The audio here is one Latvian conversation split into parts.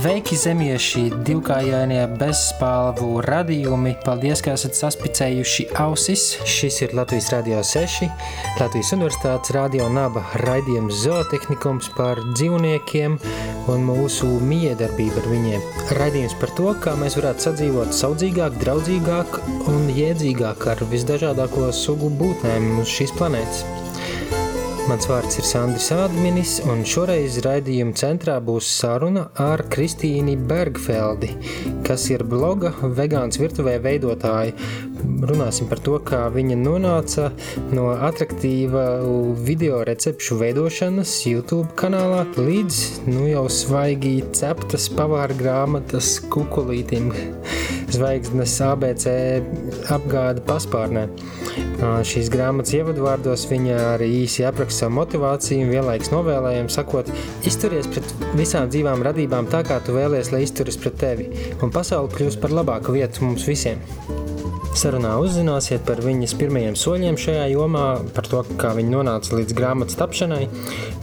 Sveiki, zemieši, divkājainie bezspalvu radījumi. Paldies, ka esat saspicējuši ausis. Šis ir Latvijas Rādio 6, Latvijas Universitātes radio naba raidījums zootehnikums par dzīvniekiem un mūsu miedarbību ar viņiem. Raidījums par to, kā mēs varētu sadzīvot saudzīgāk, draudzīgāk un jēdzīgāk ar visdažādāko sugu būtnēm uz šīs planētas. Mans vārds ir Sandrs Ādminis, un šoreiz raidījuma centrā būs saruna ar Kristīni Bergfeldi, kas ir bloga vegāns virtuvē veidotāja. Runāsim par to, kā viņa nonāca no atraktīva video recepšu veidošanas YouTube kanālā līdz nu jau svaigi ceptas pavāra grāmatas kukulītim zvaigznes ABC apgāda paspārnē. Šīs grāmatas ievadvārdos viņa arī īsi apraksta savu motivāciju un vienlaiks novēlējumu, sakot, izturies pret visām dzīvām radībām tā, kā tu vēlies, lai izturas pret tevi, un pasauli kļūs par labāku vietu mums visiem. Sarunā uzzināsiet par viņas pirmajiem soļiem šajā jomā, par to, kā viņa nonāca līdz grāmatas tapšanai,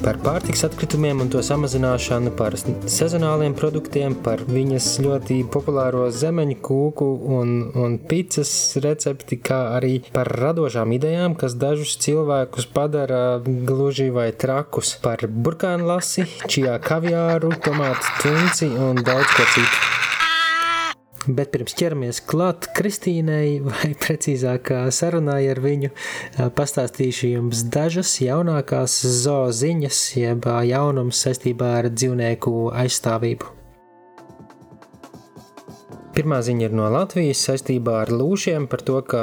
par pārtiks atkritumiem un to samazināšanu, par sezonāliem produktiem, par viņas ļoti populāro zemeņu kūku un, un picas recepti, kā arī par radošām idejām, kas dažus cilvēkus padara gluži vai trakus, par burkānu lasi, čijā kaviāru, tomātu tunci un daudz ko citu. Bet pirms ķeramies klāt Kristīnai, vai precīzāk sarunai ar viņu, pastāstīšu jums dažas jaunākās zooziņas, jeb jaunums saistībā ar dzīvnieku aizstāvību. Pirmā ziņa ir no Latvijas saistībā ar lūšiem par to, ka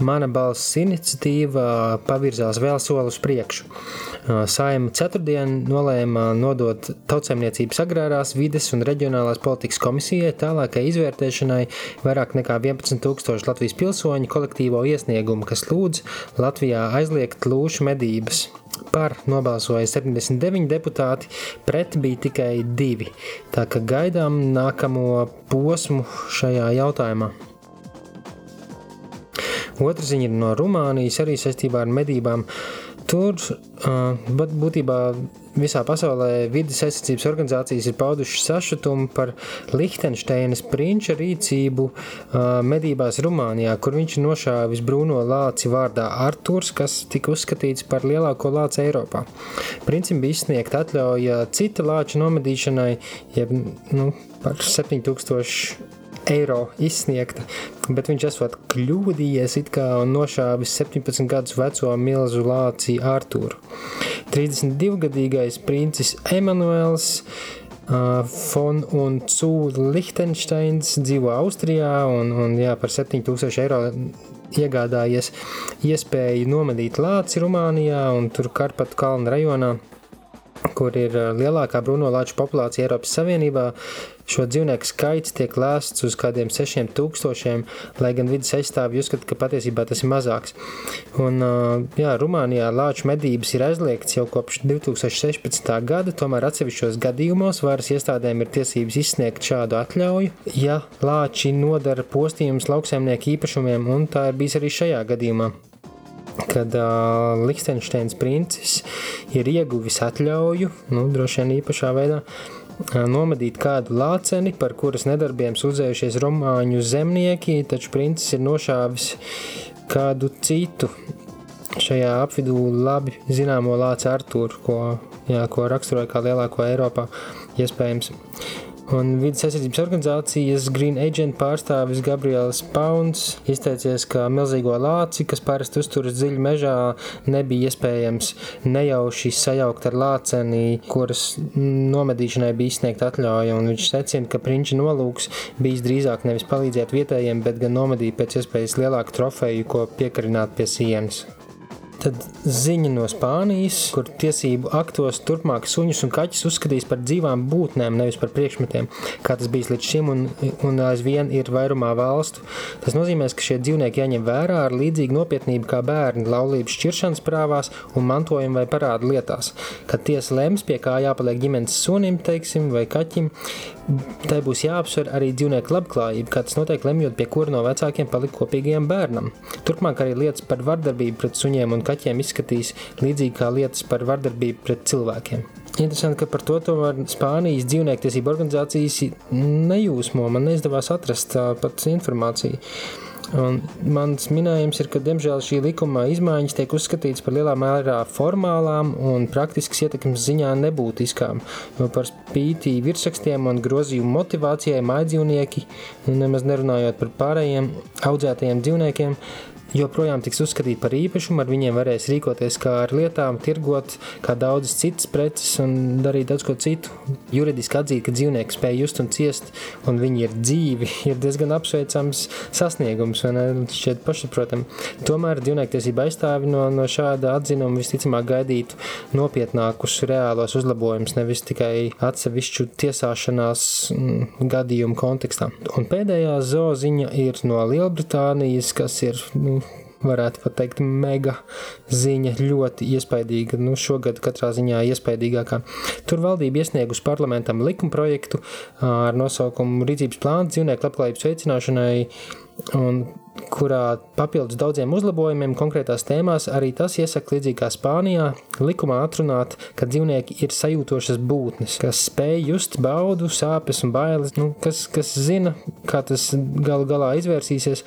mana balss iniciatīva pavirzās vēl soli uz priekšu. Saima ceturtdien nolēma nodot tautsēmniecības agrārās vides un reģionālās politikas komisijai tālākai izvērtēšanai vairāk nekā 11 tūkstoši Latvijas pilsoņu kolektīvo iesniegumu, kas lūdz Latvijā aizliegt lūšu medības. Par nobalsoja 79 deputāti, pret bija tikai divi. Tā kā gaidām nākamo posmu šajā jautājumā. Otra ziņa ir no Rumānijas, arī saistībā ar medībām. Tur uh, būtībā visā pasaulē vidas aizsardzības organizācijas ir paudušas sašutumu par Lihtenšteinas prinča rīcību uh, medībās Rumānijā, kur viņš nošāvis brūno lāci vārdā Arturs, kas tika uzskatīts par lielāko lāci Eiropā. Princim bija izsniegta atļauja cita lāča nomedīšanai, jeb nu, par 7000 eiro izsniegta, bet viņš esot kļūdījies it kā un nošāvis 17 gadus veco milzu lāci Artūru. 32-gadīgais princis Emanuels uh, Fon un Cu Lichtensteins dzīvo Austrijā un, un jā, par 7000 eiro iegādājies iespēju nomedīt lāci Rumānijā un tur Karpatu kalnu rajonā kur ir lielākā brūnolāču populācija Eiropas Savienībā. Šo dzīvnieku skaits tiek lēsts uz kādiem 6000, lai gan vidas aizstāvji uzskata, ka patiesībā tas ir mazāks. Un, jā, Rumānijā lāču medības ir aizliegts jau kopš 2016. gada, tomēr atsevišķos gadījumos varas iestādēm ir tiesības izsniegt šādu atļauju, ja lāči nodara postījumus lauksaimnieku īpašumiem, un tā ir bijis arī šajā gadījumā kad uh, Liechtensteins princis ir ieguvis atļauju, nu, droši vien īpašā veidā, uh, nomedīt kādu lāceni, par kuras nedarbiem sūdzējušies romāņu zemnieki, taču princis ir nošāvis kādu citu šajā apvidū labi zināmo lāci Artūru, ko, jā, ko raksturoja kā lielāko Eiropā iespējams. Un vidas aizsardzības organizācijas Green Agent pārstāvis Gabriels Pauns izteicies, ka milzīgo lāci, kas parasti uzturas dziļi mežā, nebija iespējams nejauši sajaukt ar lāceni, kuras nomedīšanai bija izsniegta atļauja. Un viņš secina, ka prinča nolūks bijis drīzāk nevis palīdzēt vietējiem, bet gan nomedīt pēc iespējas lielāku trofeju, ko piekarināt pie sienas. Tad ziņa no Spānijas, kur tiesību aktos turpmāk suņus un kaķus uzskatīs par dzīvām būtnēm, nevis par priekšmetiem, kā tas bijis līdz šim un, un aizvien ir vairumā valstu. Tas nozīmē, ka šie dzīvnieki jāņem vērā ar līdzīgu nopietnību kā bērni laulības šķiršanas prāvās un mantojuma vai parādu lietās. Kad tiesa lems, pie kā jāpaliek ģimenes sunim, teiksim, vai kaķim, tai būs jāapsver arī dzīvnieku labklājība, kā tas notiek lemjot, pie kura no vecākiem palikt kopīgajam bērnam. Turpmāk arī lietas par vardarbību pret suņiem un kaķiem izskatīs līdzīgi kā lietas par vardarbību pret cilvēkiem. Interesanti, ka par to tomēr Spānijas dzīvniektiesību organizācijas nejūsmo. Man neizdevās atrast pat informāciju. Un mans minējums ir, ka diemžēl šī likuma izmaiņas tiek uzskatītas par lielā mērā formālām un praktiskas ietekmes ziņā nebūtiskām. Jo par spīti virsrakstiem un grozījumu motivācijai mājdzīvnieki, nemaz nerunājot par pārējiem audzētajiem dzīvniekiem, joprojām tiks uzskatīti par īpašumu, ar viņiem varēs rīkoties kā ar lietām, tirgot kā daudzas citas preces un darīt daudz ko citu. Juridiski atzīt, ka dzīvnieki spēj just un ciest, un viņi ir dzīvi, ir diezgan apsveicams sasniegums, un šķiet pašsaprotam. Tomēr dzīvniektiesība aizstāvi no, no šāda atzinuma visticamāk gaidītu nopietnākus reālos uzlabojumus, nevis tikai atsevišķu tiesāšanās mm, gadījumu kontekstā. Un pēdējā zooziņa ir no Lielbritānijas, kas ir nu, varētu pat teikt, mega ziņa, ļoti iespaidīga. Nu, šogad katrā ziņā iespaidīgākā. Tur valdība iesniegusi parlamentam likumprojektu ar nosaukumu Rīcības plāns dzīvnieku labklājības veicināšanai un kurā papildus daudziem uzlabojumiem konkrētās tēmās arī tas iesaka līdzīgi kā Spānijā likumā atrunāt, ka dzīvnieki ir sajūtošas būtnes, kas spēj just baudu, sāpes un bailes, nu, kas, kas zina, kā tas galu galā izvērsīsies,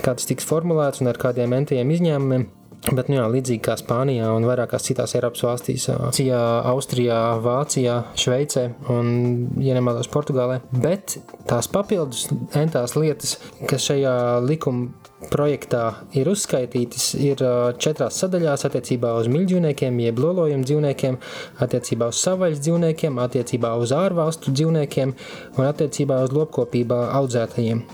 kā tas tiks formulēts un ar kādiem entiem izņēmumiem. Bet, nu jā, līdzīgi kā Spānijā un vairākās citās Eiropas valstīs, Cijā, Austrijā, Vācijā, Šveicē un, ja nemaldos, Portugālē. Bet tās papildus entās lietas, kas šajā likuma projektā ir uzskaitītas, ir četrās sadaļās attiecībā uz mīļdzīvniekiem, jeb lolojumu dzīvniekiem, attiecībā uz savvaļas dzīvniekiem, attiecībā uz ārvalstu dzīvniekiem un attiecībā uz lopkopībā audzētajiem.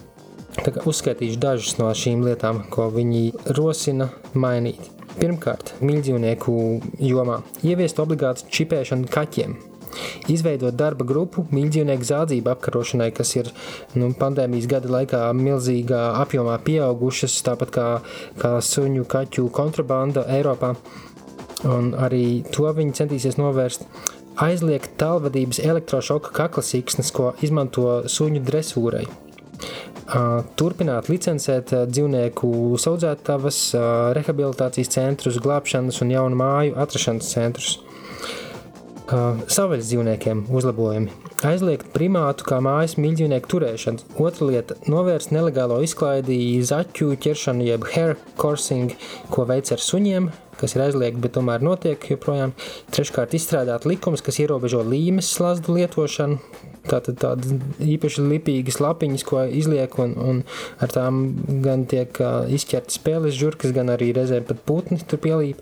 Uzskaitīšu dažas no šīm lietām, ko viņi rosina mainīt. Pirmkārt, mīļdzīvnieku jomā ieviest obligātu čipēšanu kaķiem. Izveidot darba grupu mīļdzīvnieku zādzību apkarošanai, kas ir nu, pandēmijas gada laikā milzīgā apjomā pieaugušas, tāpat kā, kā suņu kaķu kontrabanda Eiropā. Un arī to viņi centīsies novērst. Aizliegt tālvadības elektrošoka kakla siksnas, ko izmanto suņu dresūrai turpināt licencēt dzīvnieku saudzētavas, rehabilitācijas centrus, glābšanas un jaunu māju atrašanas centrus. Savvaļas dzīvniekiem uzlabojumi. Aizliegt primātu kā mājas mīļdzīvnieku turēšanu. Otra lieta - novērst nelegālo izklaidi, zaķu ķeršanu, jeb hair coursing, ko veic ar suņiem, kas ir aizliegti, bet tomēr notiek joprojām. Treškārt, izstrādāt likumus, kas ierobežo līmes slazdu lietošanu, tātad tādas īpaši lipīgas lapiņas, ko izliek, un, un ar tām gan tiek izķertas spēles žurkas, gan arī reizēm pat putni tur pielīp.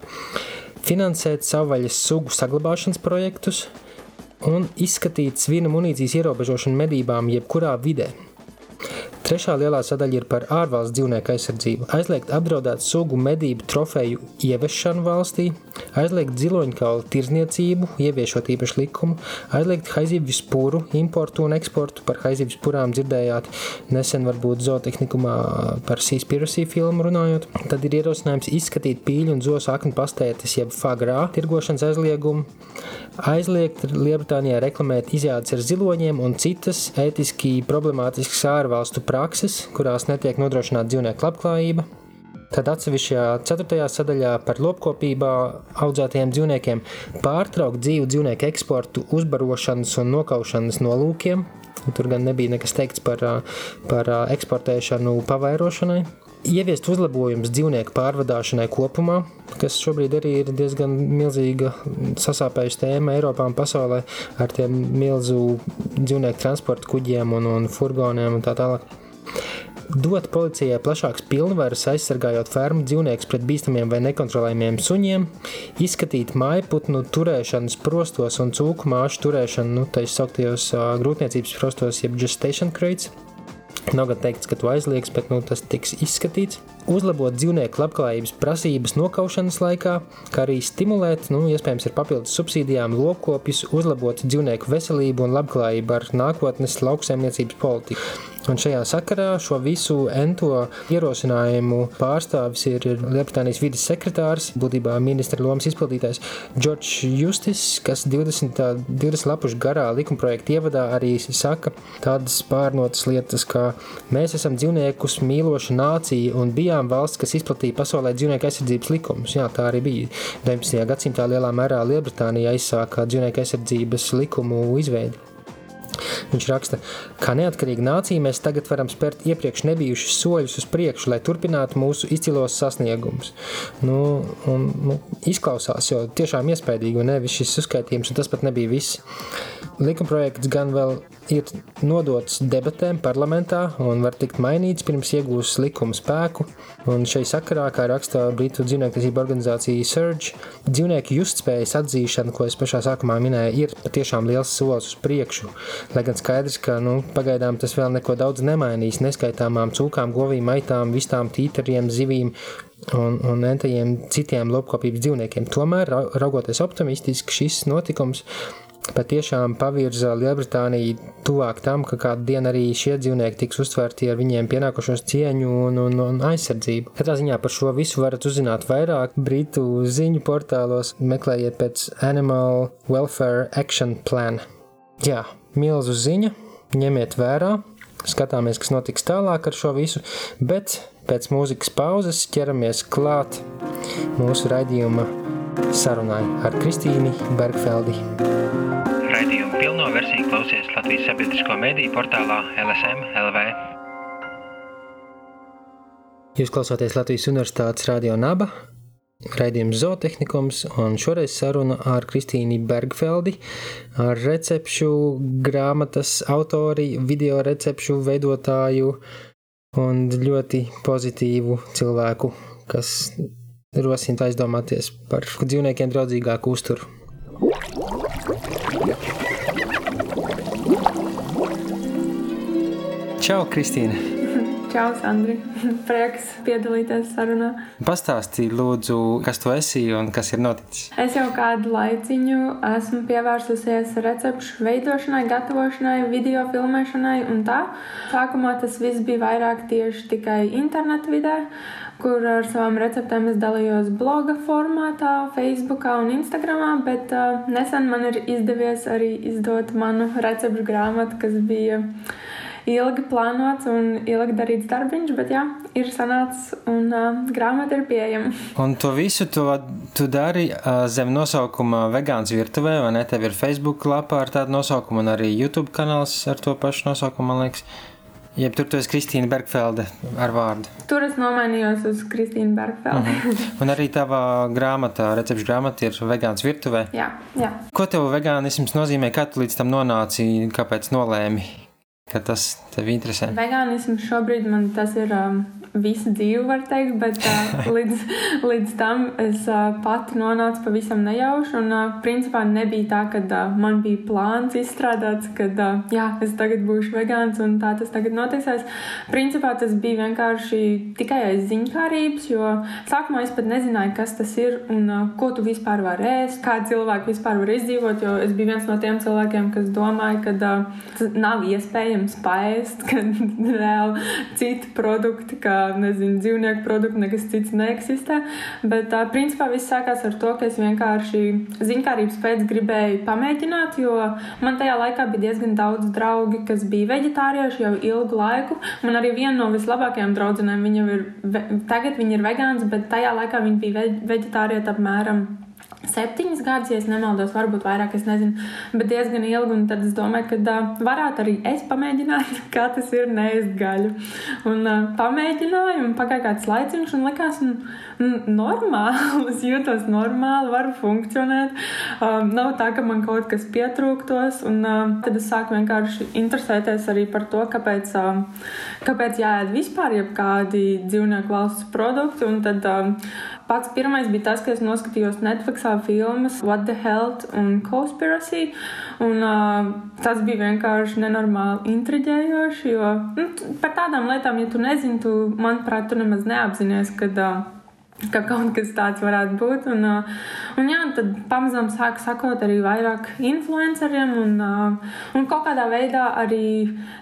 Finansēt savvaļas sugu saglabāšanas projektus un izskatīt svina munīcijas ierobežošanu medībām jebkurā vidē. Trešā lielā sadaļa ir par ārvalstu dzīvnieku aizsardzību. Aizliegt apdraudēt sugu medību trofeju ieviešanu valstī, aizliegt ziloņkaulu tirzniecību, ieviešot īpašu likumu, aizliegt haizivju spuru importu un eksportu. Par haizivju spurām dzirdējāt nesen varbūt zootehnikumā par Seaspiracy filmu runājot. Tad ir ierosinājums izskatīt pīļu un zosu aknu pastētes jeb fagrā tirgošanas aizliegumu, aizliegt Lielbritānijā reklamēt izjādes ar ziloņiem un citas ētiski problemātiskas ārvalstu prakses, kurās netiek nodrošināta dzīvnieku labklājība. Tad atsevišķajā ceturtajā sadaļā par lopkopībā audzētajiem dzīvniekiem pārtraukt dzīvu dzīvnieku eksportu uzbarošanas un nokaušanas nolūkiem. Tur gan nebija nekas teikts par, par eksportēšanu pavairošanai. Ieviest uzlabojumus dzīvnieku pārvadāšanai kopumā, kas šobrīd arī ir diezgan milzīga sasāpējuša tēma Eiropā un pasaulē ar tiem milzu dzīvnieku transporta kuģiem un, un furgoniem un tā tālāk dot policijai plašāks pilnvaras aizsargājot fermu dzīvniekus pret bīstamiem vai nekontrolējumiem suņiem, izskatīt mājputnu turēšanas prostos un cūku māšu turēšanu, nu, tā izsauktajos uh, grūtniecības prostos, jeb gestation crates. Nav gan teikts, ka to aizliegs, bet nu, tas tiks izskatīts. Uzlabot dzīvnieku labklājības prasības nokaušanas laikā, kā arī stimulēt, nu, iespējams, ar papildus subsīdijām lopkopjus, uzlabot dzīvnieku veselību un labklājību ar nākotnes lauksaimniecības politiku Un šajā sakarā šo visu ento ierosinājumu pārstāvis ir Lielbritānijas vidas sekretārs, būtībā ministra lomas izpildītājs Džordžs Justis, kas 20, 20 lapušu garā likumprojekta ievadā arī saka tādas pārnotas lietas, kā mēs esam dzīvniekus mīloša nācija un bijām valsts, kas izplatīja pasaulē dzīvnieku aizsardzības likumus. Jā, tā arī bija. 19. gadsimtā lielā mērā Lielbritānija aizsāka dzīvnieku aizsardzības likumu izveidi. Viņš raksta, kā neatkarīga nācija mēs tagad varam spērt iepriekš nebijušus soļus uz priekšu, lai turpinātu mūsu izcilos sasniegumus. Nu, un, nu, izklausās jau tiešām iespaidīgi, un nevis šis uzskaitījums, un tas pat nebija viss. Likumprojekts gan vēl ir nodots debatēm parlamentā un var tikt mainīts pirms iegūs likuma spēku. Un šai sakarā, kā raksta Britu dzīvnieku organizācija Surge, dzīvnieku justspējas atzīšana, ko es pašā sākumā minēju, ir patiešām liels solis uz priekšu. Lai gan skaidrs, ka nu, pagaidām tas vēl neko daudz nemainīs, neskaitāmām cūkām, govīm, aitām, vistām, tītariem, zivīm un, un entajiem citiem lopkopības dzīvniekiem. Tomēr, raugoties optimistiski, šis notikums patiešām pavirza Lielbritāniju tuvāk tam, ka kādu dienu arī šie dzīvnieki tiks uztverti ar viņiem pienākušos cieņu un, un, un aizsardzību. Katrā ziņā par šo visu varat uzzināt vairāk Britu ziņu portālos, meklējiet pēc Animal Welfare Action Plan. Jā, milzu ziņa, ņemiet vērā, skatāmies, kas notiks tālāk ar šo visu, bet pēc mūzikas pauzes ķeramies klāt mūsu raidījuma sarunai ar Kristīni Bergfeldi. Raidījumu pilno versiju klausies Latvijas sabiedrisko mediju portālā LSM LV. Jūs klausāties Latvijas Universitātes radio naba, raidījums zootehnikums, un šoreiz saruna ar Kristīnu Bergfeldi, ar recepšu grāmatas autori, video recepšu veidotāju un ļoti pozitīvu cilvēku, kas rosina aizdomāties par dzīvniekiem draudzīgāku uzturu. Čau, Kristīne! Čau, Sandri! Prieks piedalīties sarunā. Pastāstīji, lūdzu, kas tu esi un kas ir noticis. Es jau kādu laiciņu esmu pievērsusies recepšu veidošanai, gatavošanai, video filmēšanai un tā. Sākumā tas viss bija vairāk tieši tikai internetu vidē kur ar savām receptēm es dalījos bloga formātā, Facebook un Instagram, bet uh, nesen man ir izdevies arī izdot manu recepšu grāmatu, kas bija ilgi plānots un ilgi darīts darbiņš, bet jā, ir sanācis un uh, grāmata ir pieejama. Un to visu to, tu dari uh, zem nosaukuma Vegāns virtuvē, vai ne? Tev ir Facebook lapa ar tādu nosaukumu un arī YouTube kanāls ar to pašu nosaukumu, man liekas. Jeb tur tu esi Kristīna Bergfelde ar vārdu. Tur es nomainījos uz Kristīnu Bergfeldi. uh -huh. Un arī tava grāmatā, recepšu grāmata ir vegāns virtuvē. Jā, jā. Ko tev vegānisms nozīmē? Kā tu līdz tam nonāci? Kāpēc nolēmi? Ka tas tev interesē? Vegānisms šobrīd man tas ir um, visu dzīvi, var teikt, bet uh, līdz, līdz tam es uh, pati nonācu pavisam nejauši. Un, uh, principā, nebija tā, ka uh, man bija plāns izstrādāts, ka uh, jā, es tagad būšu vegāns un tā tas tagad notiksies. Principā tas bija vienkārši tikai aiz ziņkārības, jo sākumā es pat nezināju, kas tas ir un uh, ko tu vispār vari ēst, kā cilvēki vispār var izdzīvot. Jo es biju viens no tiem cilvēkiem, kas domāja, ka uh, tas nav iespējams iespējams paēst, ka reāli citi produkti, kā nezinu, dzīvnieku produkti, nekas cits neeksistē. Bet, tā, principā, viss sākās ar to, ka es vienkārši ziņkārības pēc gribēju pamēģināt, jo man tajā laikā bija diezgan daudz draugi, kas bija veģetārieši jau ilgu laiku. Man arī viena no vislabākajām draudzenēm, viņa ir, tagad viņa ir vegāns, bet tajā laikā viņa bija veģetārieta apmēram septiņas gadus, ja nemaldos, varbūt vairāk, es nezinu, bet diezgan ilgi. Tad es domāju, ka uh, varētu arī es pamēģināt, kā tas ir neēst gaļu. Un uh, pamēģināju, un pagāja kāds laiciņš, un likās, un normāli, es jūtos normāli, varu funkcionēt. Um, nav tā, ka man kaut kas pietrūktos, un uh, tad es sāku vienkārši interesēties arī par to, kāpēc, uh, kāpēc jāēd vispār jebkādi dzīvnieku valsts produkti. Un tad uh, pats pirmais bija tas, ka es noskatījos Netflixā filmas What the Health un Conspiracy. Un, uh, tas bija vienkārši nenormāli intriģējoši, jo nu, par tādām lietām, ja tu nezini, tu, manuprāt, tu nemaz neapzinājies, kad uh, ka kaut kas tāds varētu būt. Un, un, jā, tad pamazām sāk sakot arī vairāk influenceriem, un, un kaut kādā veidā arī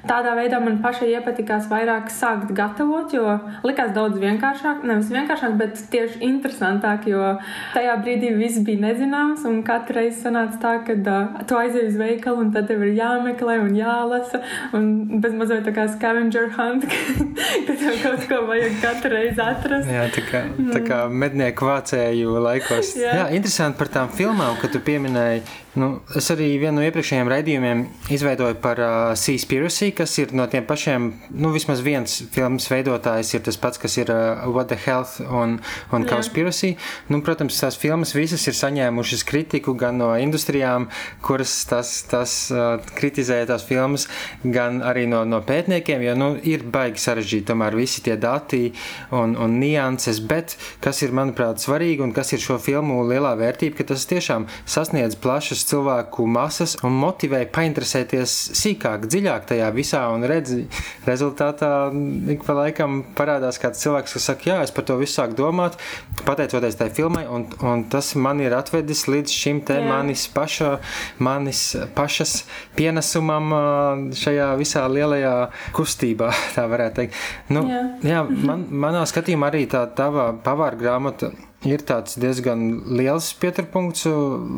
tādā veidā man pašai iepatikās vairāk sākt gatavot, jo likās daudz vienkāršāk, nevis vienkāršāk, bet tieši interesantāk, jo tajā brīdī viss bija nezināms, un katru reizi sanāca tā, ka uh, tu aizej uz veikalu, un tad tev ir jāmeklē un jālasa, un bez mazliet tā kā scavenger hunt, ka tev kaut ko vajag katru reizi atrast. Jā, tā kā, tā kā kā mednieku vācēju laikos. Jā. Jā, interesanti par tām filmām, ka tu pieminēji. Nu, es arī vienu no iepriekšējiem raidījumiem izveidoju par uh, Seaspiracy, kas ir no tiem pašiem, nu, vismaz viens filmas veidotājs ir tas pats, kas ir uh, What the Health un, un Cowspiracy. Nu, protams, tās filmas visas ir saņēmušas kritiku gan no industrijām, kuras tas, tas uh, kritizēja tās filmas, gan arī no, no pētniekiem, jo, nu, ir baigi sarežģīti tomēr visi tie dati un, un nianses, bet kas ir, manuprāt, svarīgi un kas ir šo filmu lielā vērtība, ka tas tiešām sasniedz plašas plašas cilvēku masas un motivēja painteresēties sīkāk, dziļāk tajā visā. Un redzi, rezultātā ik pa laikam parādās kāds cilvēks, kas saka, jā, es par to visu sāku domāt, pateicoties tai filmai, un, un tas man ir atvedis līdz šim te jā. manis, paša, manis pašas pienesumam šajā visā lielajā kustībā, tā varētu teikt. Nu, jā. Jā, man, manā skatījumā arī tā tava pavāra grāmata ir tāds diezgan liels pieturpunkts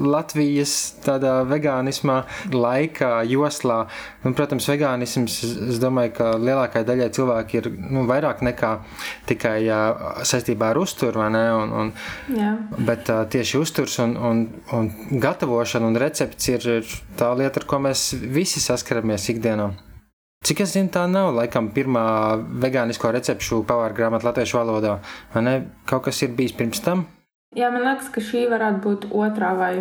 Latvijas tādā vegānismā laika joslā. Nu, protams, vegānisms, es domāju, ka lielākajai daļai cilvēki ir nu, vairāk nekā tikai jā, saistībā ar uzturu, vai ne? Un, un, jā. bet uh, tieši uzturs un, un, un gatavošana un recepts ir tā lieta, ar ko mēs visi saskaramies ikdienā. Cik es zinu, tā nav laikam pirmā vegānisko recepšu pavāra grāmata latviešu valodā. Vai ne? Kaut kas ir bijis pirms tam? Jā, man liekas, ka šī varētu būt otrā vai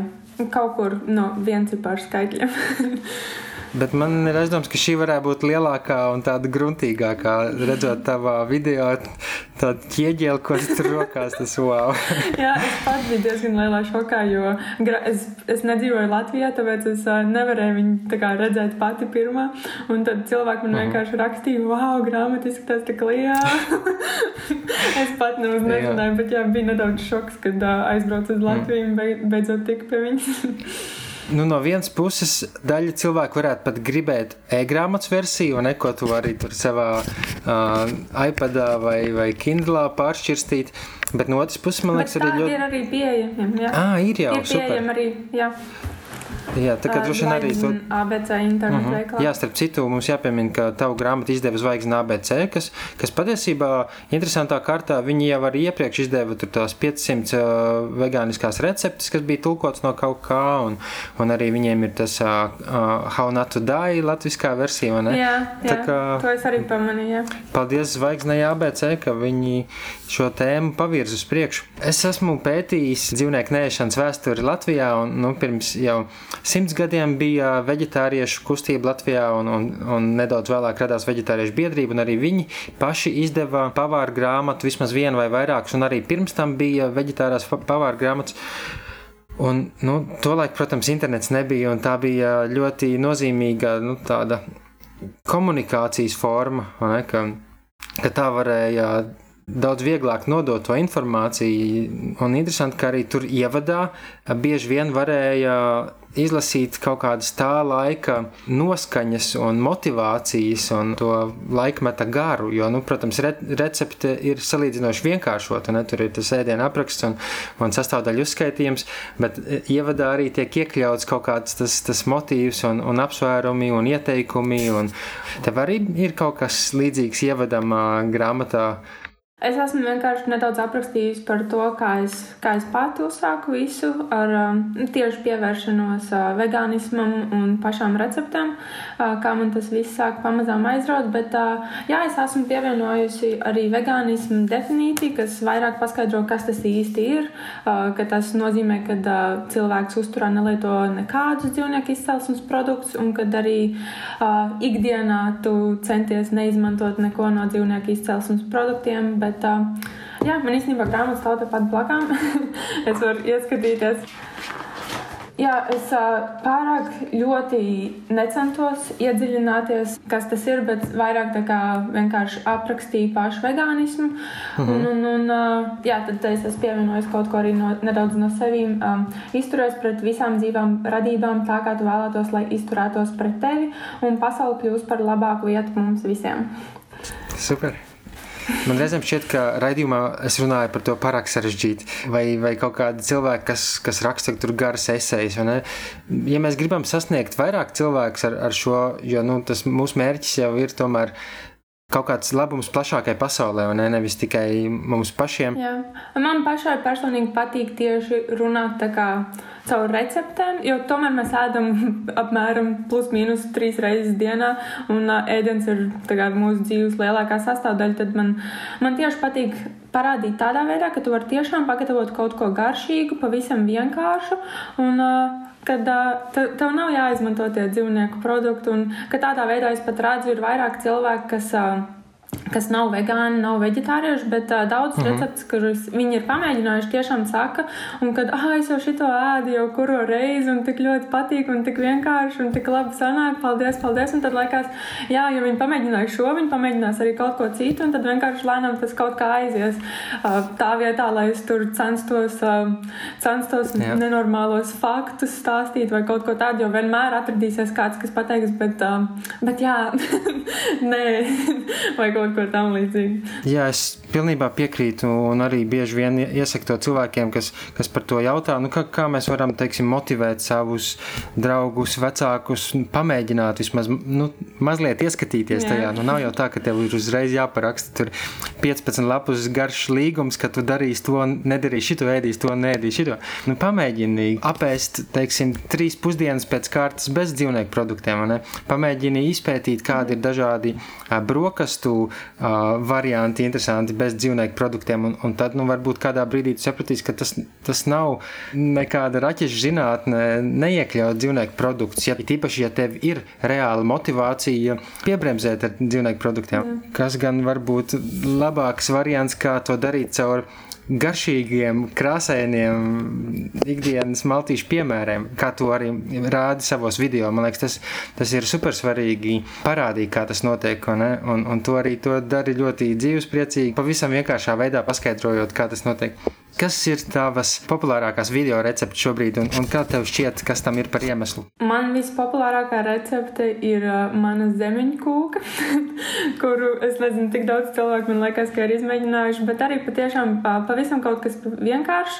kaut kur no viencipāru skaitļiem. Bet man ir aizdoms, ka šī varētu būt lielākā un tāda gruntīgākā. Redzot, tavā video, tāda ķieģeļa, ko tur rokās, tas wow. Jā, es pats biju diezgan lielā šokā, jo es, es nedzīvoju Latvijā, tāpēc es nevarēju viņu kā, redzēt pati pirmā. Un tad cilvēki man -huh. vienkārši rakstīja, wow, grāmata izskatās tik liela. es pat nemaz nezināju, jā. bet jā, bija nedaudz šoks, kad aizbraucu uz Latviju un beidzot tiku pie viņas. Nu, no vienas puses, daļa cilvēku varētu pat gribēt e-grāmatas versiju, un neko tu vari tur savā uh, iPadā vai, vai Kindlā pāršķirstīt. Bet no otras puses, man liekas, arī ļoti. Ir arī pieejami. Jā, ah, ir jau. Ir pieejami arī. Jā. Jā, tā kā droši vien arī to ABC internetu uh -huh. veiklā. Jā, starp citu, mums jāpiemina, ka tavu grāmatu izdeva Zvaigznes ABC, kas, kas patiesībā interesantā kārtā viņi jau arī iepriekš izdeva tur tās 500 uh, vegāniskās receptes, kas bija tulkots no kaut kā, un, un arī viņiem ir tas uh, uh, How Not to Die latviskā versija, ne? Jā, jā tā kā, to es arī pamanīju, jā. Paldies Zvaigznei ABC, ka viņi šo tēmu pavirz uz priekšu. Es esmu pētījis dzīvnieku nēšanas vēsturi Latvijā, un nu, pirms jau simts gadiem bija veģetāriešu kustība Latvijā, un, un, un nedaudz vēlāk radās veģetāriešu biedrība, un arī viņi paši izdeva pavāru grāmatu, vismaz vienu vai vairākus, un arī pirms tam bija veģetārās pavāru grāmatas. Un, nu, tolaik, protams, internets nebija, un tā bija ļoti nozīmīga nu, komunikācijas forma, ne, ka, ka tā varēja daudz vieglāk nodot to informāciju. Un interesanti, ka arī tur ievadā bieži vien varēja izlasīt kaut kādas tā laika noskaņas un motivācijas un to laikmeta garu. Jo, nu, protams, re recepte ir salīdzinoši vienkāršota. Ne? Tur ir tas ēdienu apraksts un, un sastāvdaļu uzskaitījums, bet ievadā arī tiek iekļauts kaut kāds tas, tas motīvs un, un apsvērumi un ieteikumi. Un tev arī ir kaut kas līdzīgs ievadam grāmatā. Es esmu vienkārši nedaudz aprakstījis par to, kā es, kā es pati uzsāku visu ar um, tieši pievēršanos uh, vegānismam un pašām receptēm, uh, kā man tas viss sāk pamazām aizraut. Bet uh, jā, es esmu pievienojusi arī vegānismu definīciju, kas vairāk paskaidro, kas tas īsti ir. Ka tas nozīmē, ka cilvēks uzturā nelieto nekādus dzīvnieku izcelsmes produktus un kad arī ikdienā tu centies neizmantot neko no dzīvnieku izcelsmes produktiem. Bet, Bet, uh, jā, man īstenībā grāmatas stāv tepat blakām. es varu ieskatīties. Jā, es pārāk ļoti necentos iedziļināties, kas tas ir, bet vairāk vienkārši aprakstīju pašu vegānismu. -hmm. un, un, un, jā, tad es esmu pievienojis kaut ko arī no, nedaudz no sevīm. Um, izturos pret visām dzīvām radībām tā, kā tu vēlētos, lai izturētos pret tevi, un pasaule kļūst par labāku vietu mums visiem. Super! Man reizēm šķiet, ka raidījumā es runāju par to pārāk sarežģīti, vai, vai kaut kādi cilvēki, kas, kas raksta tur garas esejas. Ja mēs gribam sasniegt vairāk cilvēku ar, ar šo, jo nu, tas mūsu mērķis jau ir tomēr kaut kāds labums plašākai pasaulē, ne, nevis tikai mums pašiem. Jā. Man pašai personīgi patīk tieši runāt tā kā caur receptēm, jo tomēr mēs ēdam apmēram plus mīnus trīs reizes dienā, un ēdiens ir mūsu dzīves lielākā sastāvdaļa. Tad man, man tieši patīk parādīt tādā veidā, ka tu vari tiešām pagatavot kaut ko garšīgu, pavisam vienkāršu. Un, kad tev nav jāizmanto tie dzīvnieku produkti, un tādā veidā es pat redzu, ir vairāk cilvēku, kas. Uh, kas nav vegāni, nav vegetārieši, bet uh, daudz mm -hmm. recepts, kurus viņi ir pamēģinājuši, tiešām saka, un kad, ah, es jau šito ēdu jau kuru reizi, un tik ļoti patīk, un tik vienkārši, un tik labi sanāk, paldies, paldies, un tad liekas, jā, ja viņi pamēģināja šo, viņi pamēģinās arī kaut ko citu, un tad vienkārši lēnām tas kaut kā aizies uh, tā vietā, lai es tur censtos, uh, censtos jā. nenormālos faktus stāstīt vai kaut ko tādu, jo vienmēr atradīsies kāds, kas pateiks, bet, uh, bet jā, nē, vai kaut kaut ko tam līdzīgu. Jā, es pilnībā piekrītu un arī bieži vien iesaku to cilvēkiem, kas, kas par to jautā, nu, kā, kā mēs varam, teiksim, motivēt savus draugus, vecākus, pamēģināt vismaz, nu, mazliet ieskatīties Jā. tajā. Nu, nav jau tā, ka tev ir uzreiz jāparaksta tur 15 lapus garš līgums, ka tu darīsi to, nedarīsi šito, ēdīsi to, neēdīsi šito. Nu, pamēģini apēst, teiksim, trīs pusdienas pēc kārtas bez dzīvnieku produktiem, ne? Pamēģini izpētīt, kādi ir dažādi brokastu varianti, interesanti bez dzīvnieku produktiem. Un, un tad, nu, varbūt kādā brīdī tu sapratīsi, ka tas, tas nav nekāda raķešu zinātne, neiekļaut dzīvnieku produktus. Ja, tīpaši, ja tev ir reāla motivācija piebremzēt ar dzīvnieku produktiem, mm. kas gan var būt labāks variants, kā to darīt caur garšīgiem, krāsainiem ikdienas maltīšu piemēriem, kā to arī rādi savos video. Man liekas, tas, tas ir super svarīgi parādīt, kā tas notiek, un, un, un to arī to dari ļoti dzīvespriecīgi, pavisam vienkāršā veidā paskaidrojot, kā tas notiek. Kas ir tavas populārākās video receptes šobrīd, un, un kā tev šķiet, kas tam ir par iemeslu? Man vispopulārākā recepte ir uh, mana zemeņu kūka, kuru es nezinu, tik daudz cilvēku man liekas, ka ir izmēģinājuši, bet arī patiešām pavisam kaut kas vienkāršs,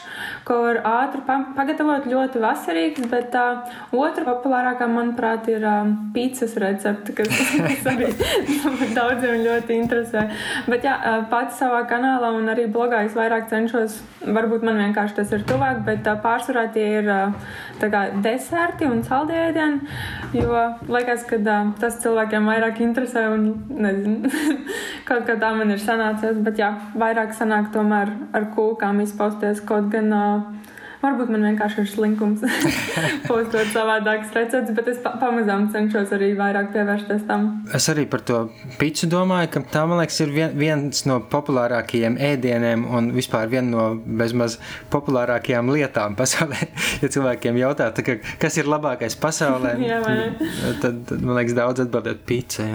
ko var ātri pa pagatavot, ļoti vasarīgs, bet uh, otra populārākā, manuprāt, ir uh, pīcis recepte, kas, kas arī daudziem ļoti interesē. Bet jā, uh, pats savā kanālā un arī blogā es vairāk cenšos varbūt man vienkārši tas ir tuvāk, bet uh, pārsvarā tie ir uh, kā, deserti un saldēdieni. Jo liekas, ka uh, tas cilvēkiem vairāk interesē un nezinu, kaut kā tā man ir sanācies. Bet jā, vairāk sanāk tomēr ar kūkām izpausties kaut gan. Uh, Varbūt man vienkārši ir slinkums postot savādākas receptes, bet es pa pamazām cenšos arī vairāk pievērsties tam. Es arī par to pīci domāju, ka tā, man liekas, ir vien, viens no populārākajiem ēdieniem un vispār viena no bezmaz populārākajām lietām pasaulē. ja cilvēkiem jautā, ka, kas ir labākais pasaulē, jā, tad, tad, man liekas, daudz atbildēt pīci.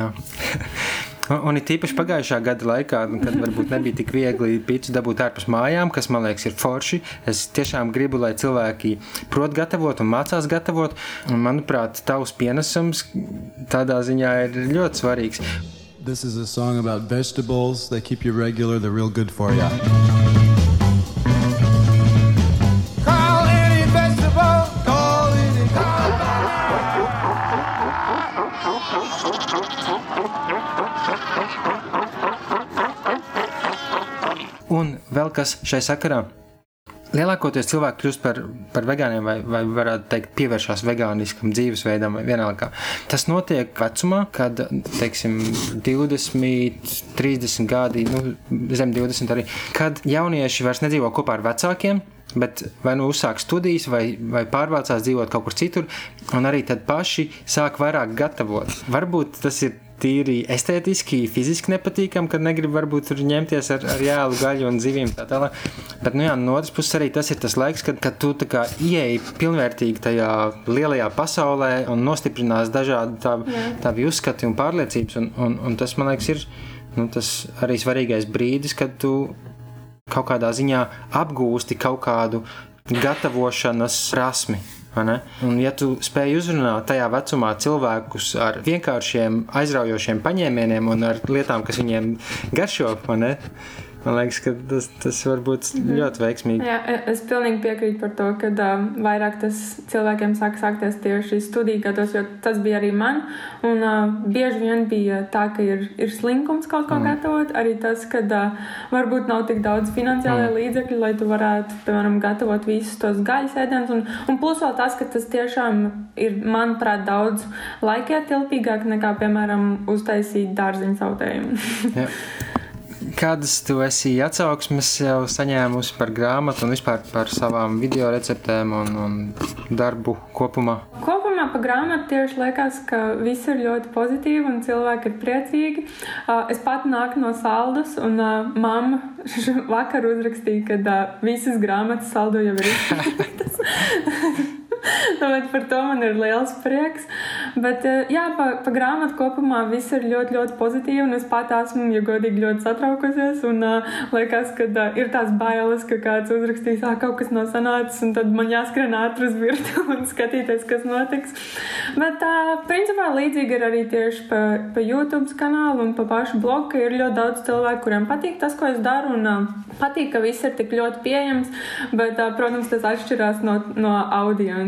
Un, un it īpaši pagājušā gada laikā, kad varbūt nebija tik viegli pīcis dabūt ārpus mājām, kas man liekas ir forši. Es tiešām gribu, lai cilvēki prot gatavot un mācās gatavot. Un, manuprāt, tavs pienesums tādā ziņā ir ļoti svarīgs. This is a song about vegetables. They keep you regular, they're real good for you. Un vēl kas šai sakarā. Lielākoties cilvēki kļūst par, par vegāniem, vai, vai varētu teikt, pievēršās vegāniskam dzīvesveidam, vai vienalga. Tas notiek vecumā, kad, teiksim, 20, 30 gadi, nu, zem 20 arī, kad jaunieši vairs nedzīvo kopā ar vecākiem, bet vai nu uzsāk studijas, vai, vai pārvācās dzīvot kaut kur citur, un arī tad paši sāk vairāk gatavot. Varbūt tas ir tīri estētiski, fiziski nepatīkami, kad negrib varbūt tur ņemties ar, ar jēlu, gaļu un zivīm tā tālāk. Bet, nu jā, no otras puses arī tas ir tas laiks, kad, kad tu ieeji pilnvērtīgi tajā lielajā pasaulē un nostiprinās dažādi tā, tavi uzskati un pārliecības, un, un, un tas, man liekas, ir nu, tas arī svarīgais brīdis, kad tu kaut kādā ziņā apgūsti kaut kādu gatavošanas prasmi. Un, ja tu spēj uzrunāt tajā vecumā cilvēkus ar vienkāršiem, aizraujošiem paņēmieniem un ar lietām, kas viņiem garšo, ne, Man liekas, ka tas, tas var būt mm -hmm. ļoti veiksmīgi. Jā, e, es pilnīgi piekrītu par to, ka um, vairāk tas cilvēkiem sāk sākties tieši studiju gados, jo tas bija arī man. Un uh, bieži vien bija tā, ka ir, ir slinkums kaut ko mm. gatavot. Arī tas, ka uh, varbūt nav tik daudz finansiālajā mm. līdzekļu, lai tu varētu, piemēram, gatavot visus tos gaļas ēdienus. Un, un plus vēl tas, ka tas tiešām ir, manuprāt, daudz laikietilpīgāk nekā, piemēram, uztaisīt dārziņu sautējumu. Kādas tu esi atsauksmes jau saņēmusi par grāmatu un vispār par savām video receptēm un, un darbu kopumā? Kopumā par grāmatu tieši liekas, ka viss ir ļoti pozitīvi un cilvēki ir priecīgi. Es pat nāku no saldus un mamma vakar uzrakstīja, ka visas grāmatas saldu jau ir izpildītas. Tāpēc par to man ir liels prieks. Bet, eh, jā, pa, pa grāmatu kopumā viss ir ļoti, ļoti pozitīvi. Un es pat esmu, ja godīgi, ļoti satraukusies. Un uh, liekas, ka uh, ir tās bailes, ka kāds uzrakstīs, ah, kaut kas nav sanācis, un tad man jāskrien ātri uz virtuvi un skatīties, kas notiks. Bet, uh, principā, līdzīgi ir arī tieši pa, pa YouTube kanālu un pa pašu blogu, ka ir ļoti daudz cilvēku, kuriem patīk tas, ko es daru. Un, uh, patīk, ka viss ir tik ļoti pieejams. Bet, uh, protams, tas atšķirās no, no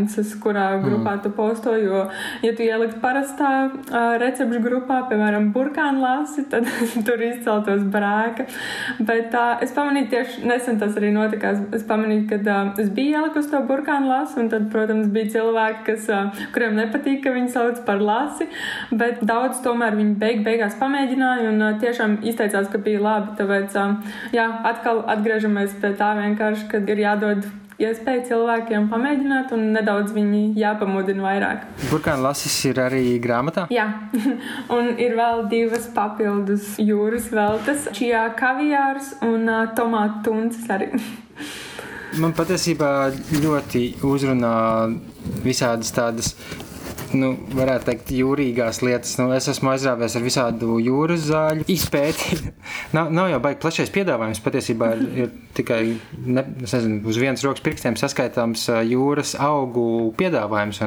audiences, kurā grupā mm. tu posto. Jo, ja tu ielikt parastā uh, recepšu grupā, piemēram, burkānu lasi, tad tur izceltos brēka. Bet uh, es pamanīju, tieši nesen tas arī notikās. Es pamanīju, ka uh, es biju ielikusi to burkānu lasu, un tad, protams, bija cilvēki, kas, uh, kuriem nepatīk, ka viņi sauc par lasi. Bet daudz tomēr viņi beig, beigās pamēģināja un uh, tiešām izteicās, ka bija labi. Tāpēc, uh, jā, atkal atgriežamies pie tā vienkārši, kad ir jādod iespēju cilvēkiem pamēģināt un nedaudz viņi jāpamudina vairāk. Burkāna lasis ir arī grāmatā? Jā, un ir vēl divas papildus jūras veltes - čijā kaviārs un uh, tomātu tuncis arī. Man patiesībā ļoti uzrunā visādas tādas nu, varētu teikt, jūrīgās lietas. Nu, es esmu aizrāvies ar visādu jūras zāļu izpēti. nav, nav jau baigi plašais piedāvājums. Patiesībā ir, ir tikai ne, nezinu, uz vienas rokas pirkstiem saskaitāms jūras augu piedāvājums.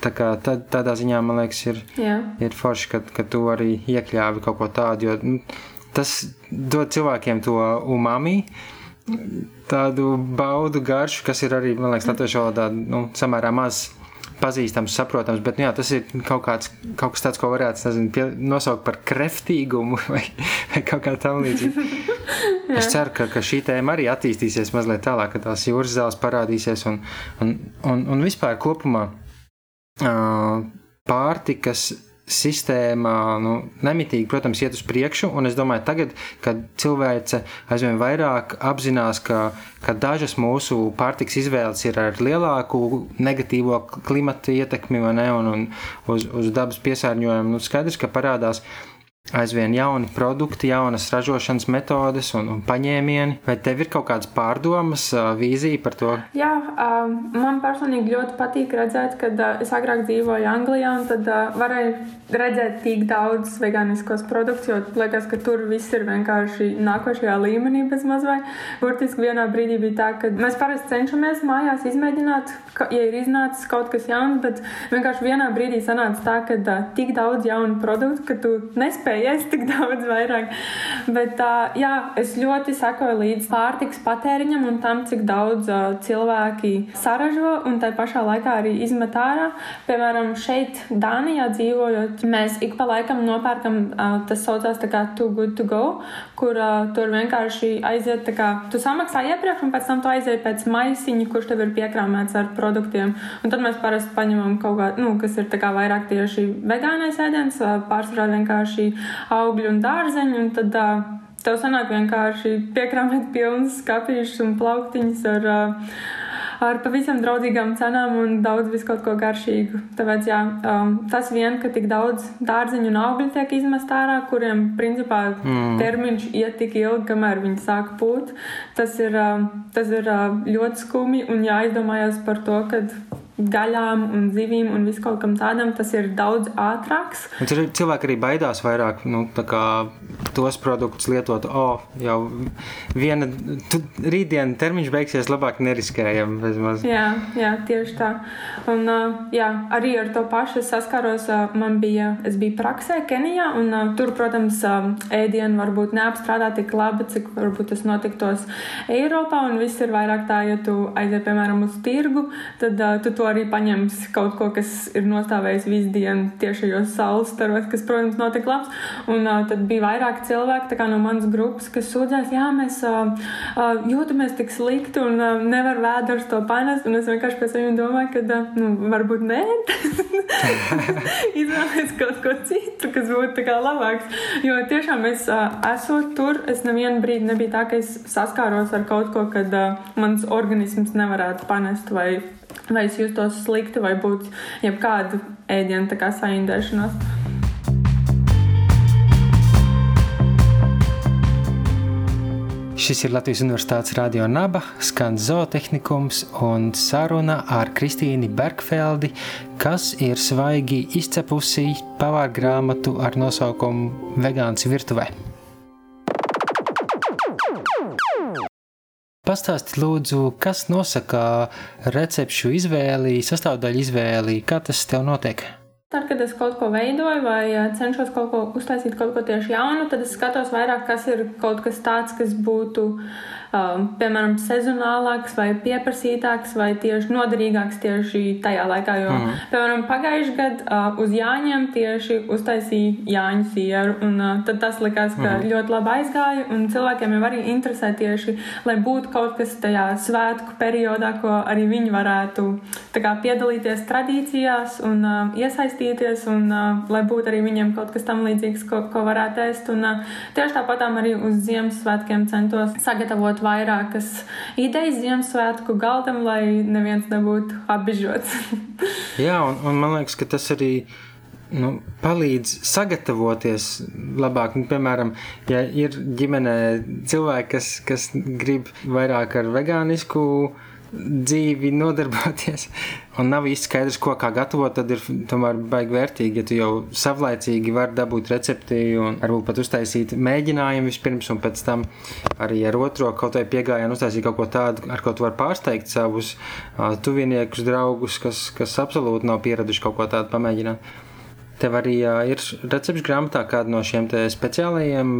Tā kā tā, tādā ziņā man liekas, ir, Jā. ir forši, ka, ka tu arī iekļāvi kaut ko tādu. Jo, nu, tas dod cilvēkiem to umami, tādu baudu garšu, kas ir arī, man liekas, latviešu valodā nu, samērā maz pazīstams, saprotams, bet nu, jā, tas ir kaut, kāds, kaut kas tāds, ko varētu nezinu, pie, nosaukt par kreftīgumu vai, vai kaut kā tam līdzīga. es ceru, ka, ka šī tēma arī attīstīsies mazliet tālāk, ka tās jūras zāles parādīsies un, un, un, un vispār kopumā uh, pārtikas sistēma nu, nemitīgi, protams, iet uz priekšu. Es domāju, tagad, kad cilvēce aizvien vairāk apzinās, ka, ka dažas mūsu pārtiks izvēles ir ar lielāku negatīvo klimata ietekmi ne, un, un uz, uz dabas piesārņojumu, nu, skaidrs, ka parādās aizvien jauni produkti, jaunas ražošanas metodes un, un paņēmieni. Vai tev ir kaut kādas pārdomas, vīzija par to? Jā, man personīgi ļoti patīk redzēt, kad es agrāk dzīvoju Anglijā un tad varēju redzēt tik daudz veganiskos produktus, jo liekas, ka tur viss ir vienkārši nākošajā līmenī bez mazvai. Burtiski vienā brīdī bija tā, ka mēs parasti cenšamies mājās izmēģināt, ka, ja ir iznācis kaut kas jauns, bet vienkārši vienā brīdī sanāca tā, ka tik daudz jaunu produktu, ka tu nespēji iespējas tik daudz vairāk. Bet uh, jā, es ļoti sekoju līdz pārtiks patēriņam un tam, cik daudz uh, cilvēki saražo un tā pašā laikā arī izmet ārā. Piemēram, šeit, Dānijā dzīvojot, mēs ik pa laikam nopērkam, uh, tas saucās tā kā Too Good To Go, kur uh, tur vienkārši aiziet, tā kā tu samaksā iepriekš un pēc tam tu aiziet pēc maisiņa, kurš tev ir piekrāmēts ar produktiem. Un tad mēs parasti paņemam kaut kā, nu, kas ir vairāk tieši vegānais ēdiens, pārsvarā vienkārši augļu un dārzeņu, un tad uh, tev sanāk vienkārši piekrāmēt pilnas skapīšas un plauktiņas ar ar pavisam draudzīgām cenām un daudz vis kaut ko garšīgu. Tāpēc, jā, tas vien, ka tik daudz dārzeņu un augļu tiek izmest ārā, kuriem principā mm. termiņš iet tik ilgi, kamēr viņi sāk pūt, tas ir, tas ir ļoti skumji un jāizdomājas par to, ka gaļām un zivīm un viskaut kam tādam, tas ir daudz ātrāks. Un tur cilvēki arī baidās vairāk nu, tos produktus lietot. O, oh, jau viena rītdiena termiņš beigsies, labāk neriskējam. Jā, jā, tieši tā. Un jā, arī ar to pašu saskāros. Man bija, es biju praksē Kenijā, un tur, protams, ēdienu varbūt neapstrādā tik labi, cik varbūt tas notiktos Eiropā, un viss ir vairāk tā, ja tu aiziet, piemēram, uz tirgu, tad tu to to arī paņems kaut ko, kas ir nostāvējis visu dienu tiešajos saules staros, kas, protams, nav tik labs. Un uh, tad bija vairāk cilvēki no manas grupas, kas sūdzēs, jā, mēs uh, uh, jūtamies tik slikti un uh, nevar vēders to panest. Un es vienkārši pēc viņiem domāju, ka, uh, nu, varbūt nē, izvēlēties kaut ko citu, kas būtu labāks. Jo tiešām es uh, esot tur, es nevienu brīdi nebija tā, ka es saskāros ar kaut ko, kad uh, mans organisms nevarētu panest vai vai es justos slikti, vai būtu jebkāda ēdiena saindēšanās. Šis ir Latvijas Universitātes radio naba, skan zootehnikums un saruna ar Kristīni Bergfeldi, kas ir svaigi izcepusi pavāra grāmatu ar nosaukumu Vegāns virtuvē. Pastāstiet, lūdzu, kas nosaka recepšu izvēli, sastāvdaļu izvēli, kā tas tev notiek? Tad, kad es kaut ko veidoju vai eh, cenšos kaut ko uztaisīt, kaut ko tieši jaunu, tad es skatos vairāk, kas ir kaut kas tāds, kas būtu uh, piemēram, sezonālāks vai pieprasītāks vai tieši noderīgāks tieši tajā laikā. Jo, mm. piemēram, pagājušajā gadā uh, uz Jāņiem tieši uztaisīja Jāņu sieru, un uh, tad tas likās, ka mm. ļoti labi aizgāja, un cilvēkiem jau arī interesē tieši, lai būtu kaut kas tajā svētku periodā, ko arī viņi varētu kā, piedalīties tradīcijās un uh, iesaistīties, un uh, lai būtu arī viņiem kaut kas tam līdzīgs, ko, ko varētu ēst. Un, uh, tieši tāpatām arī uz Ziemassvētkiem centos sagatavot vairākas idejas Ziemassvētku galdam, lai neviens nebūtu apbežots. Jā, un, un man liekas, ka tas arī nu, palīdz sagatavoties labāk. Nu, piemēram, ja ir ģimenē cilvēki, kas, kas grib vairāk ar vegānisku dzīvi nodarboties, un nav īsti skaidrs, ko kā gatavot, tad ir tomēr baigi vērtīgi, ja tu jau savlaicīgi vari dabūt recepti un varbūt pat uztaisīt mēģinājumu vispirms, un pēc tam arī ar otro kaut vai piegājienu uztaisīt kaut ko tādu, ar ko tu vari pārsteigt savus uh, tuviniekus, draugus, kas, kas absolūti nav pieraduši kaut ko tādu pamēģināt. Tev arī uh, ir recepšu grāmatā kāda no šiem speciālajiem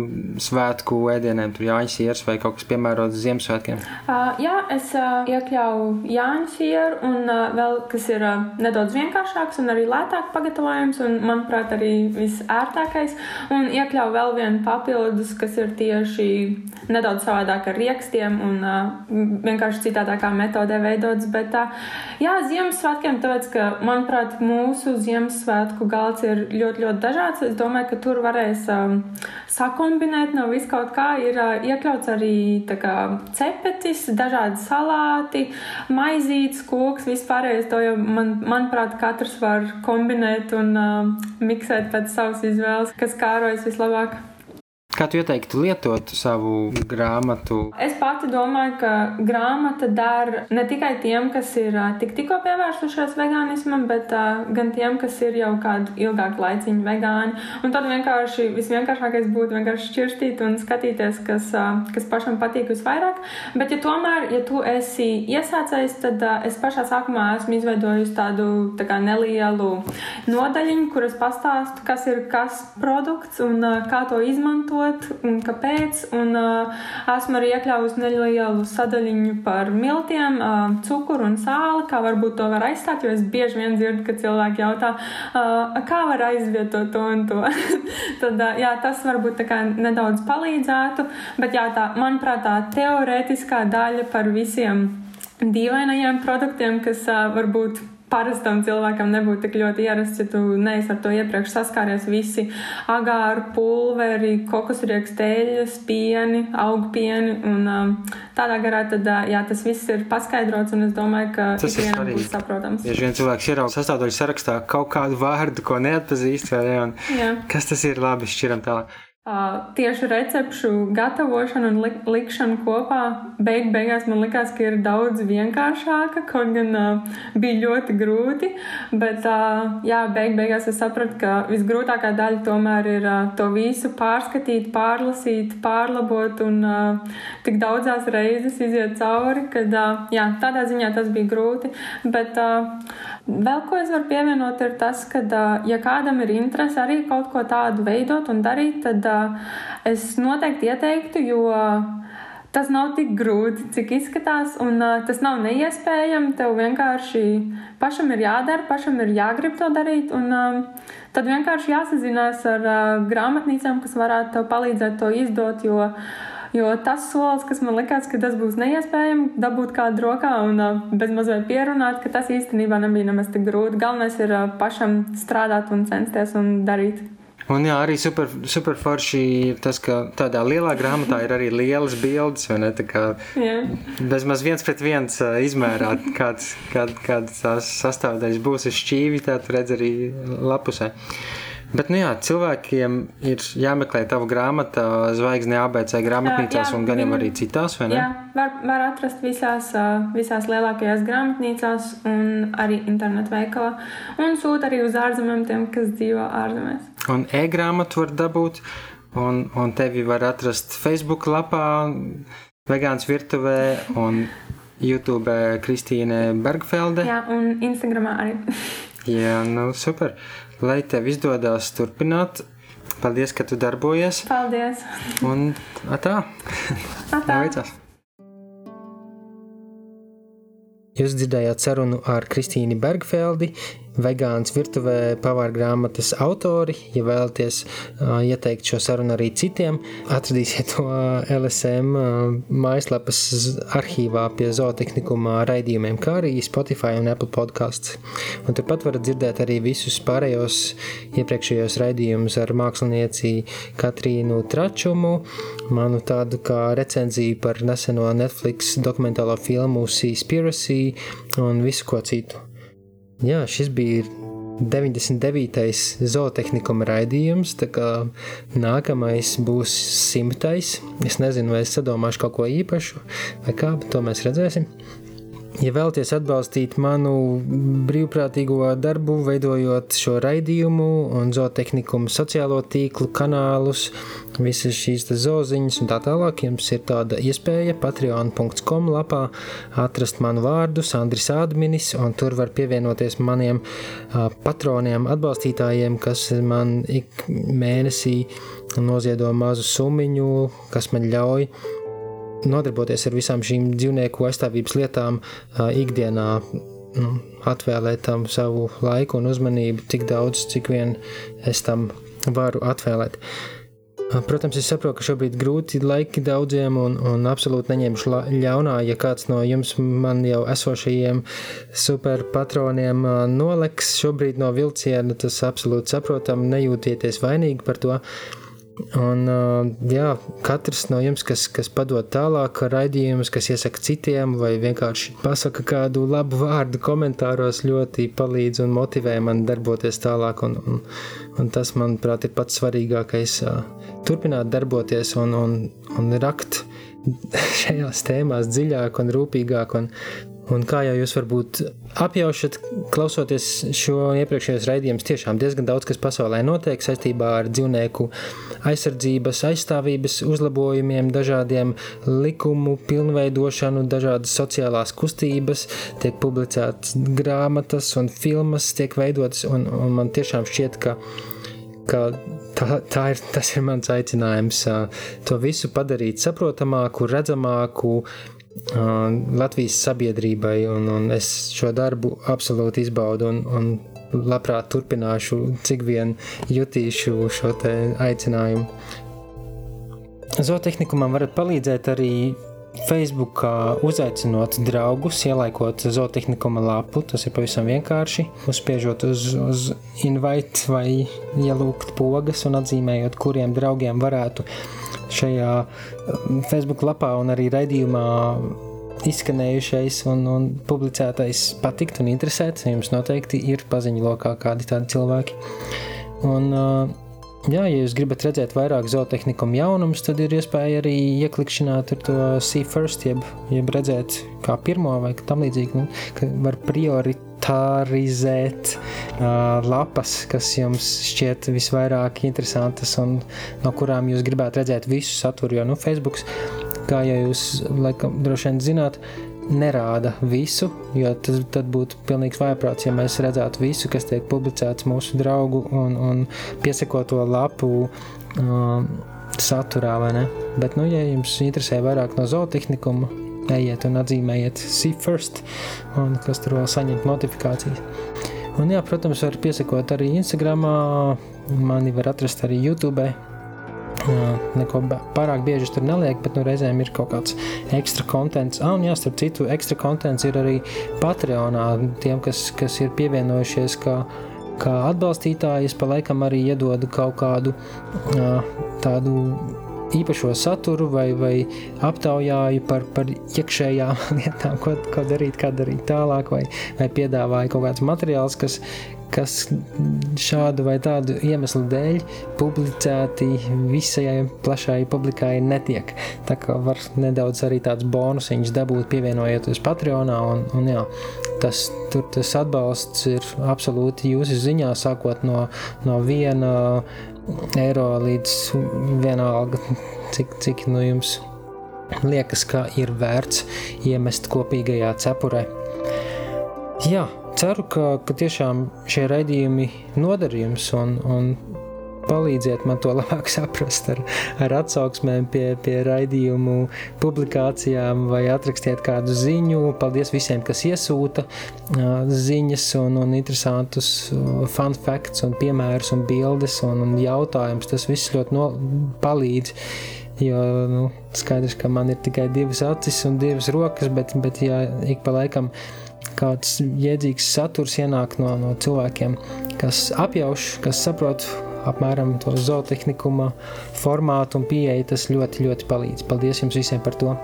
svētku ēdieniem, tur jāņa sieras vai kaut kas piemērots Ziemassvētkiem? Uh, jā, es uh, iekļauju jāņa sieru un uh, vēl kas ir uh, nedaudz vienkāršāks un arī lētāk pagatavojams un, manuprāt, arī visērtākais. Un iekļauju vēl vienu papildus, kas ir tieši nedaudz savādāk ar riekstiem un uh, vienkārši citādākā metodē veidots. Bet, uh, jā, Ziemassvētkiem, tāpēc, ka, manuprāt, mūsu Ziemassvētku galds ir ļoti, ļoti dažāds. Es domāju, ka tur varēs um, sakombinēt no vis kaut kā. Ir uh, iekļauts arī kā, cepetis, dažādi salāti, maizītes, koks, vispārējais. To jau, man, manuprāt, katrs var kombinēt un uh, miksēt pēc savas izvēles, kas kārojas vislabāk. Kā tu ieteiktu lietot savu grāmatu? Es pati domāju, ka grāmata der ne tikai tiem, kas ir tik, tikko pievērsušies vegānismam, bet uh, gan tiem, kas ir jau kādu ilgāku laiciņu vegāni. Un tad vienkārši visvienkāršākais būtu vienkārši šķirstīt un skatīties, kas, uh, kas pašam patīk visvairāk. Bet, ja tomēr, ja tu esi iesācējis, tad uh, es pašā sākumā esmu izveidojusi tādu tā kā nelielu nodaļiņu, kuras pastāstu, kas ir kas produkts un uh, kā to izmantot izmantot un kāpēc. Un, uh, esmu arī iekļāvusi nelielu sadaļiņu par miltiem, uh, cukuru un sāli, kā varbūt to var aizstāt, jo es bieži vien dzirdu, ka cilvēki jautā, uh, kā var aizvietot to un to. Tad, uh, jā, tas varbūt nedaudz palīdzētu, bet jā, tā, manuprāt, tā teorētiskā daļa par visiem dīvainajiem produktiem, kas uh, varbūt parastam cilvēkam nebūtu tik ļoti ierasts, ja tu neesi ar to iepriekš saskāries visi agāru, pulveri, kokosrieks, teļas, pieni, augpieni un um, tādā garā tad, uh, jā, tas viss ir paskaidrots un es domāju, ka tas ir svarīgi. būs saprotams. Ja vien cilvēks ierauga sastāvdaļu sarakstā kaut kādu vārdu, ko neatpazīst, vai ne, un jā. kas tas ir labi šķiram tālāk. Uh, tieši recepšu gatavošana un lik likšana kopā beig beigās man likās, ka ir daudz vienkāršāka, kaut gan uh, bija ļoti grūti. Bet, uh, jā, beig beigās es sapratu, ka visgrūtākā daļa tomēr ir uh, to visu pārskatīt, pārlasīt, pārlabot un uh, tik daudzās reizes iziet cauri, kad uh, jā, tādā ziņā tas bija grūti. Bet, uh, Vēl ko es varu pievienot, ir tas, ka, ja kādam ir interese arī kaut ko tādu veidot un darīt, tad es noteikti ieteiktu, jo tas nav tik grūti, cik izskatās, un tas nav neiespējami. Tev vienkārši pašam ir jādara, pašam ir jāgrib to darīt, un tad vienkārši jāsazinās ar grāmatnīcām, kas varētu tev palīdzēt to izdot, jo Jo tas solis, kas man likās, ka tas būs neiespējami, dabūt kādu rokā un uh, bezmazliet pierunāt, ka tas īstenībā nebija nemaz tik grūti. Galvenais ir uh, pašam strādāt un censties un darīt. Un jā, arī super, super forši ir tas, ka tādā lielā grāmatā ir arī lielas bildes, vai ne? Tā kā bezmaz viens pret viens izmērā, kāds, kād, kāds tās sastāvdaļas būs uz šķīvi, tā tu redz arī lapusē. Bet, nu jā, cilvēkiem ir jāmeklē tava grāmata, zvaigzne ABC grāmatnīcās, jā, un gan jau arī citās, vai ne? Jā, var, var atrast visās, visās lielākajās grāmatnīcās un arī internetu veikalā. Un sūta arī uz ārzemēm tiem, kas dzīvo ārzemēs. Un e-grāmatu var dabūt, un, un tevi var atrast Facebook lapā, Vegāns virtuvē un YouTube Kristīne Bergfelde. Jā, un Instagramā arī. jā, nu super lai tev izdodas turpināt. Paldies, ka tu darbojies. Paldies. Un tā. Tā. Jūs dzirdējāt sarunu ar Kristīnu Bergfeldi, vegāns virtuvē pavāra grāmatas autori. Ja vēlaties uh, ieteikt šo sarunu arī citiem, atradīsiet to LSM uh, mājaslapas arhīvā pie zootehnikuma raidījumiem, kā arī Spotify un Apple podkāsts. Un turpat varat dzirdēt arī visus pārējos iepriekšējos raidījumus ar mākslinieci Katrīnu Tračumu, manu tādu kā recenziju par neseno Netflix dokumentālo filmu Seaspiracy un visu ko citu. Jā, šis bija 99. zootehnikuma raidījums, tā kā nākamais būs simtais. Es nezinu, vai es sadomāšu kaut ko īpašu vai kā, to mēs redzēsim. Ja vēlaties atbalstīt manu brīvprātīgo darbu, veidojot šo raidījumu un zootehniku sociālo tīklu kanālus, visas šīs zoziņas un tā tālāk, jums ir tāda iespēja patreon.com lapā atrast manu vārdu, Sandris Adminis, un tur var pievienoties maniem patroniem, atbalstītājiem, kas man ik mēnesī noziedo mazu summiņu, kas man ļauj nodarboties ar visām šīm dzīvnieku aizstāvības lietām ikdienā, nu, atvēlēt tam savu laiku un uzmanību tik daudz, cik vien es tam varu atvēlēt. Protams, es saprotu, ka šobrīd grūti laiki daudziem, un, un absolūti neņemšu ļaunā, ja kāds no jums man jau esošajiem superpatroniem noleks šobrīd no vilciena. Tas absolūti saprotam, nejūtieties vainīgi par to. Uh, Un, jā, katrs no jums, kas, kas padod tālāk raidījumus, kas iesaka citiem, vai vienkārši pasaka kādu labu vārdu komentāros, ļoti palīdz un motivē man darboties tālāk. Un, un, un tas, manuprāt, ir pats svarīgākais. Turpināt darboties un, un, un rakt šajās tēmās dziļāk un rūpīgāk un, Un kā jau jūs varbūt apjaušat, klausoties šo iepriekšējos raidījumus, tiešām diezgan daudz kas pasaulē notiek saistībā ar dzīvnieku aizsardzības, aizstāvības uzlabojumiem, dažādiem likumu pilnveidošanu, dažādas sociālās kustības, tiek publicētas grāmatas un filmas tiek veidotas, un, un man tiešām šķiet, ka ka tā, tā ir, tas ir mans aicinājums to visu padarīt saprotamāku, redzamāku, Latvijas sabiedrībai, un, un es šo darbu absolūti izbaudu un, un labprāt turpināšu, cik vien jutīšu šo aicinājumu. Zootehnikumam varat palīdzēt arī Facebookā uzaicinot draugus, ielaikot zootehnikuma lapu. Tas ir pavisam vienkārši. Uzspiežot uz, uz invite vai ielūgt pogas un atzīmējot, kuriem draugiem varētu šajā um, Facebook lapā un arī raidījumā izskanējušais un, un publicētais patikt un interesēt. Jums noteikti ir paziņu lokā kādi tādi cilvēki. Un, uh, Jā, ja jūs gribat redzēt vairāk zootehnikas jaunumus, tad ir iespēja arī ieklikšķināt ar to see first, jeb, jeb redzēt kā pirmo vai tam līdzīgi, nu, ka var prioritarizēt uh, lapas, kas jums šķiet visvairāk interesantas un no kurām jūs gribētu redzēt visu saturu, jo, nu, Facebook, kā jau jūs laikam droši vien zināt, nerāda visu, jo tas tad būtu pilnīgs vājprāts, ja mēs redzētu visu, kas tiek publicēts mūsu draugu un, un piesakot to lapu um, saturā, vai ne? Bet, nu, ja jums interesē vairāk no zootehnikuma, ejiet un atzīmējiet see first, un kas tur vēl saņemt notifikācijas. Un, jā, protams, var piesakot arī Instagramā, mani var atrast arī YouTube, Neko pārāk bieži tur neliek, bet nu, reizēm ir kaut kāds ekstra konteksts. Ah, un jā, starp citu, ekstra konteksts ir arī Patreonā. Tiem, kas, kas ir pievienojušies, kā, kā atbalstītāji, es pa laikam arī iedodu kaut kādu tādu īpašo saturu vai, vai aptaujāju par, par iekšējām lietām, ko, ko darīt, kā darīt tālāk, vai, vai piedāvāju kaut kāds materiāls, kas, kas šādu vai tādu iemeslu dēļ publicēti visai plašai publikai netiek. Tā kā var nedaudz arī tāds bonusiņš dabūt, pievienojoties Patreonā. Un, un jā, tas, tur, tas atbalsts ir absolūti jūsu ziņā, sākot no, no viena eiro līdz vienalga, cik, cik nu jums liekas, ka ir vērts iemest kopīgajā cepurē. Jā, ceru, ka, ka tiešām šie raidījumi noder jums un, un palīdziet man to labāk saprast ar, ar atsauksmēm pie, pie raidījumu publikācijām vai atrakstiet kādu ziņu. Paldies visiem, kas iesūta ziņas un, un interesantus fun facts un piemērus un bildes un, un jautājumus. Tas viss ļoti no, palīdz. Jo nu, skaidrs, ka man ir tikai divas acis un divas rokas, bet, bet ja ik pa laikam kāds jēdzīgs saturs ienāk no, no cilvēkiem, kas apjauš, kas saprot apmēram to zootehnikuma formātu un pieeju, tas ļoti, ļoti palīdz. Paldies jums visiem par to!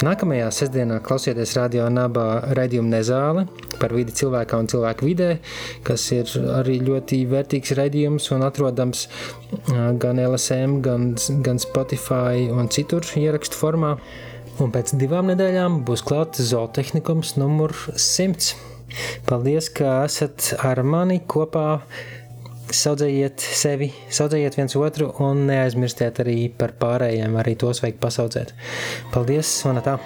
Nākamajā sestdienā klausieties radio nabā raidījumu Nezāle par vidi cilvēkā un cilvēku vidē, kas ir arī ļoti vērtīgs raidījums un atrodams gan LSM, gan, gan Spotify un citur ierakstu formā. Un pēc divām nedēļām būs klāts zootehnikums numur 100. Paldies, ka esat ar mani kopā saudzējiet sevi, saudzējiet viens otru un neaizmirstiet arī par pārējiem, arī tos vajag pasaudzēt. Paldies, un tā!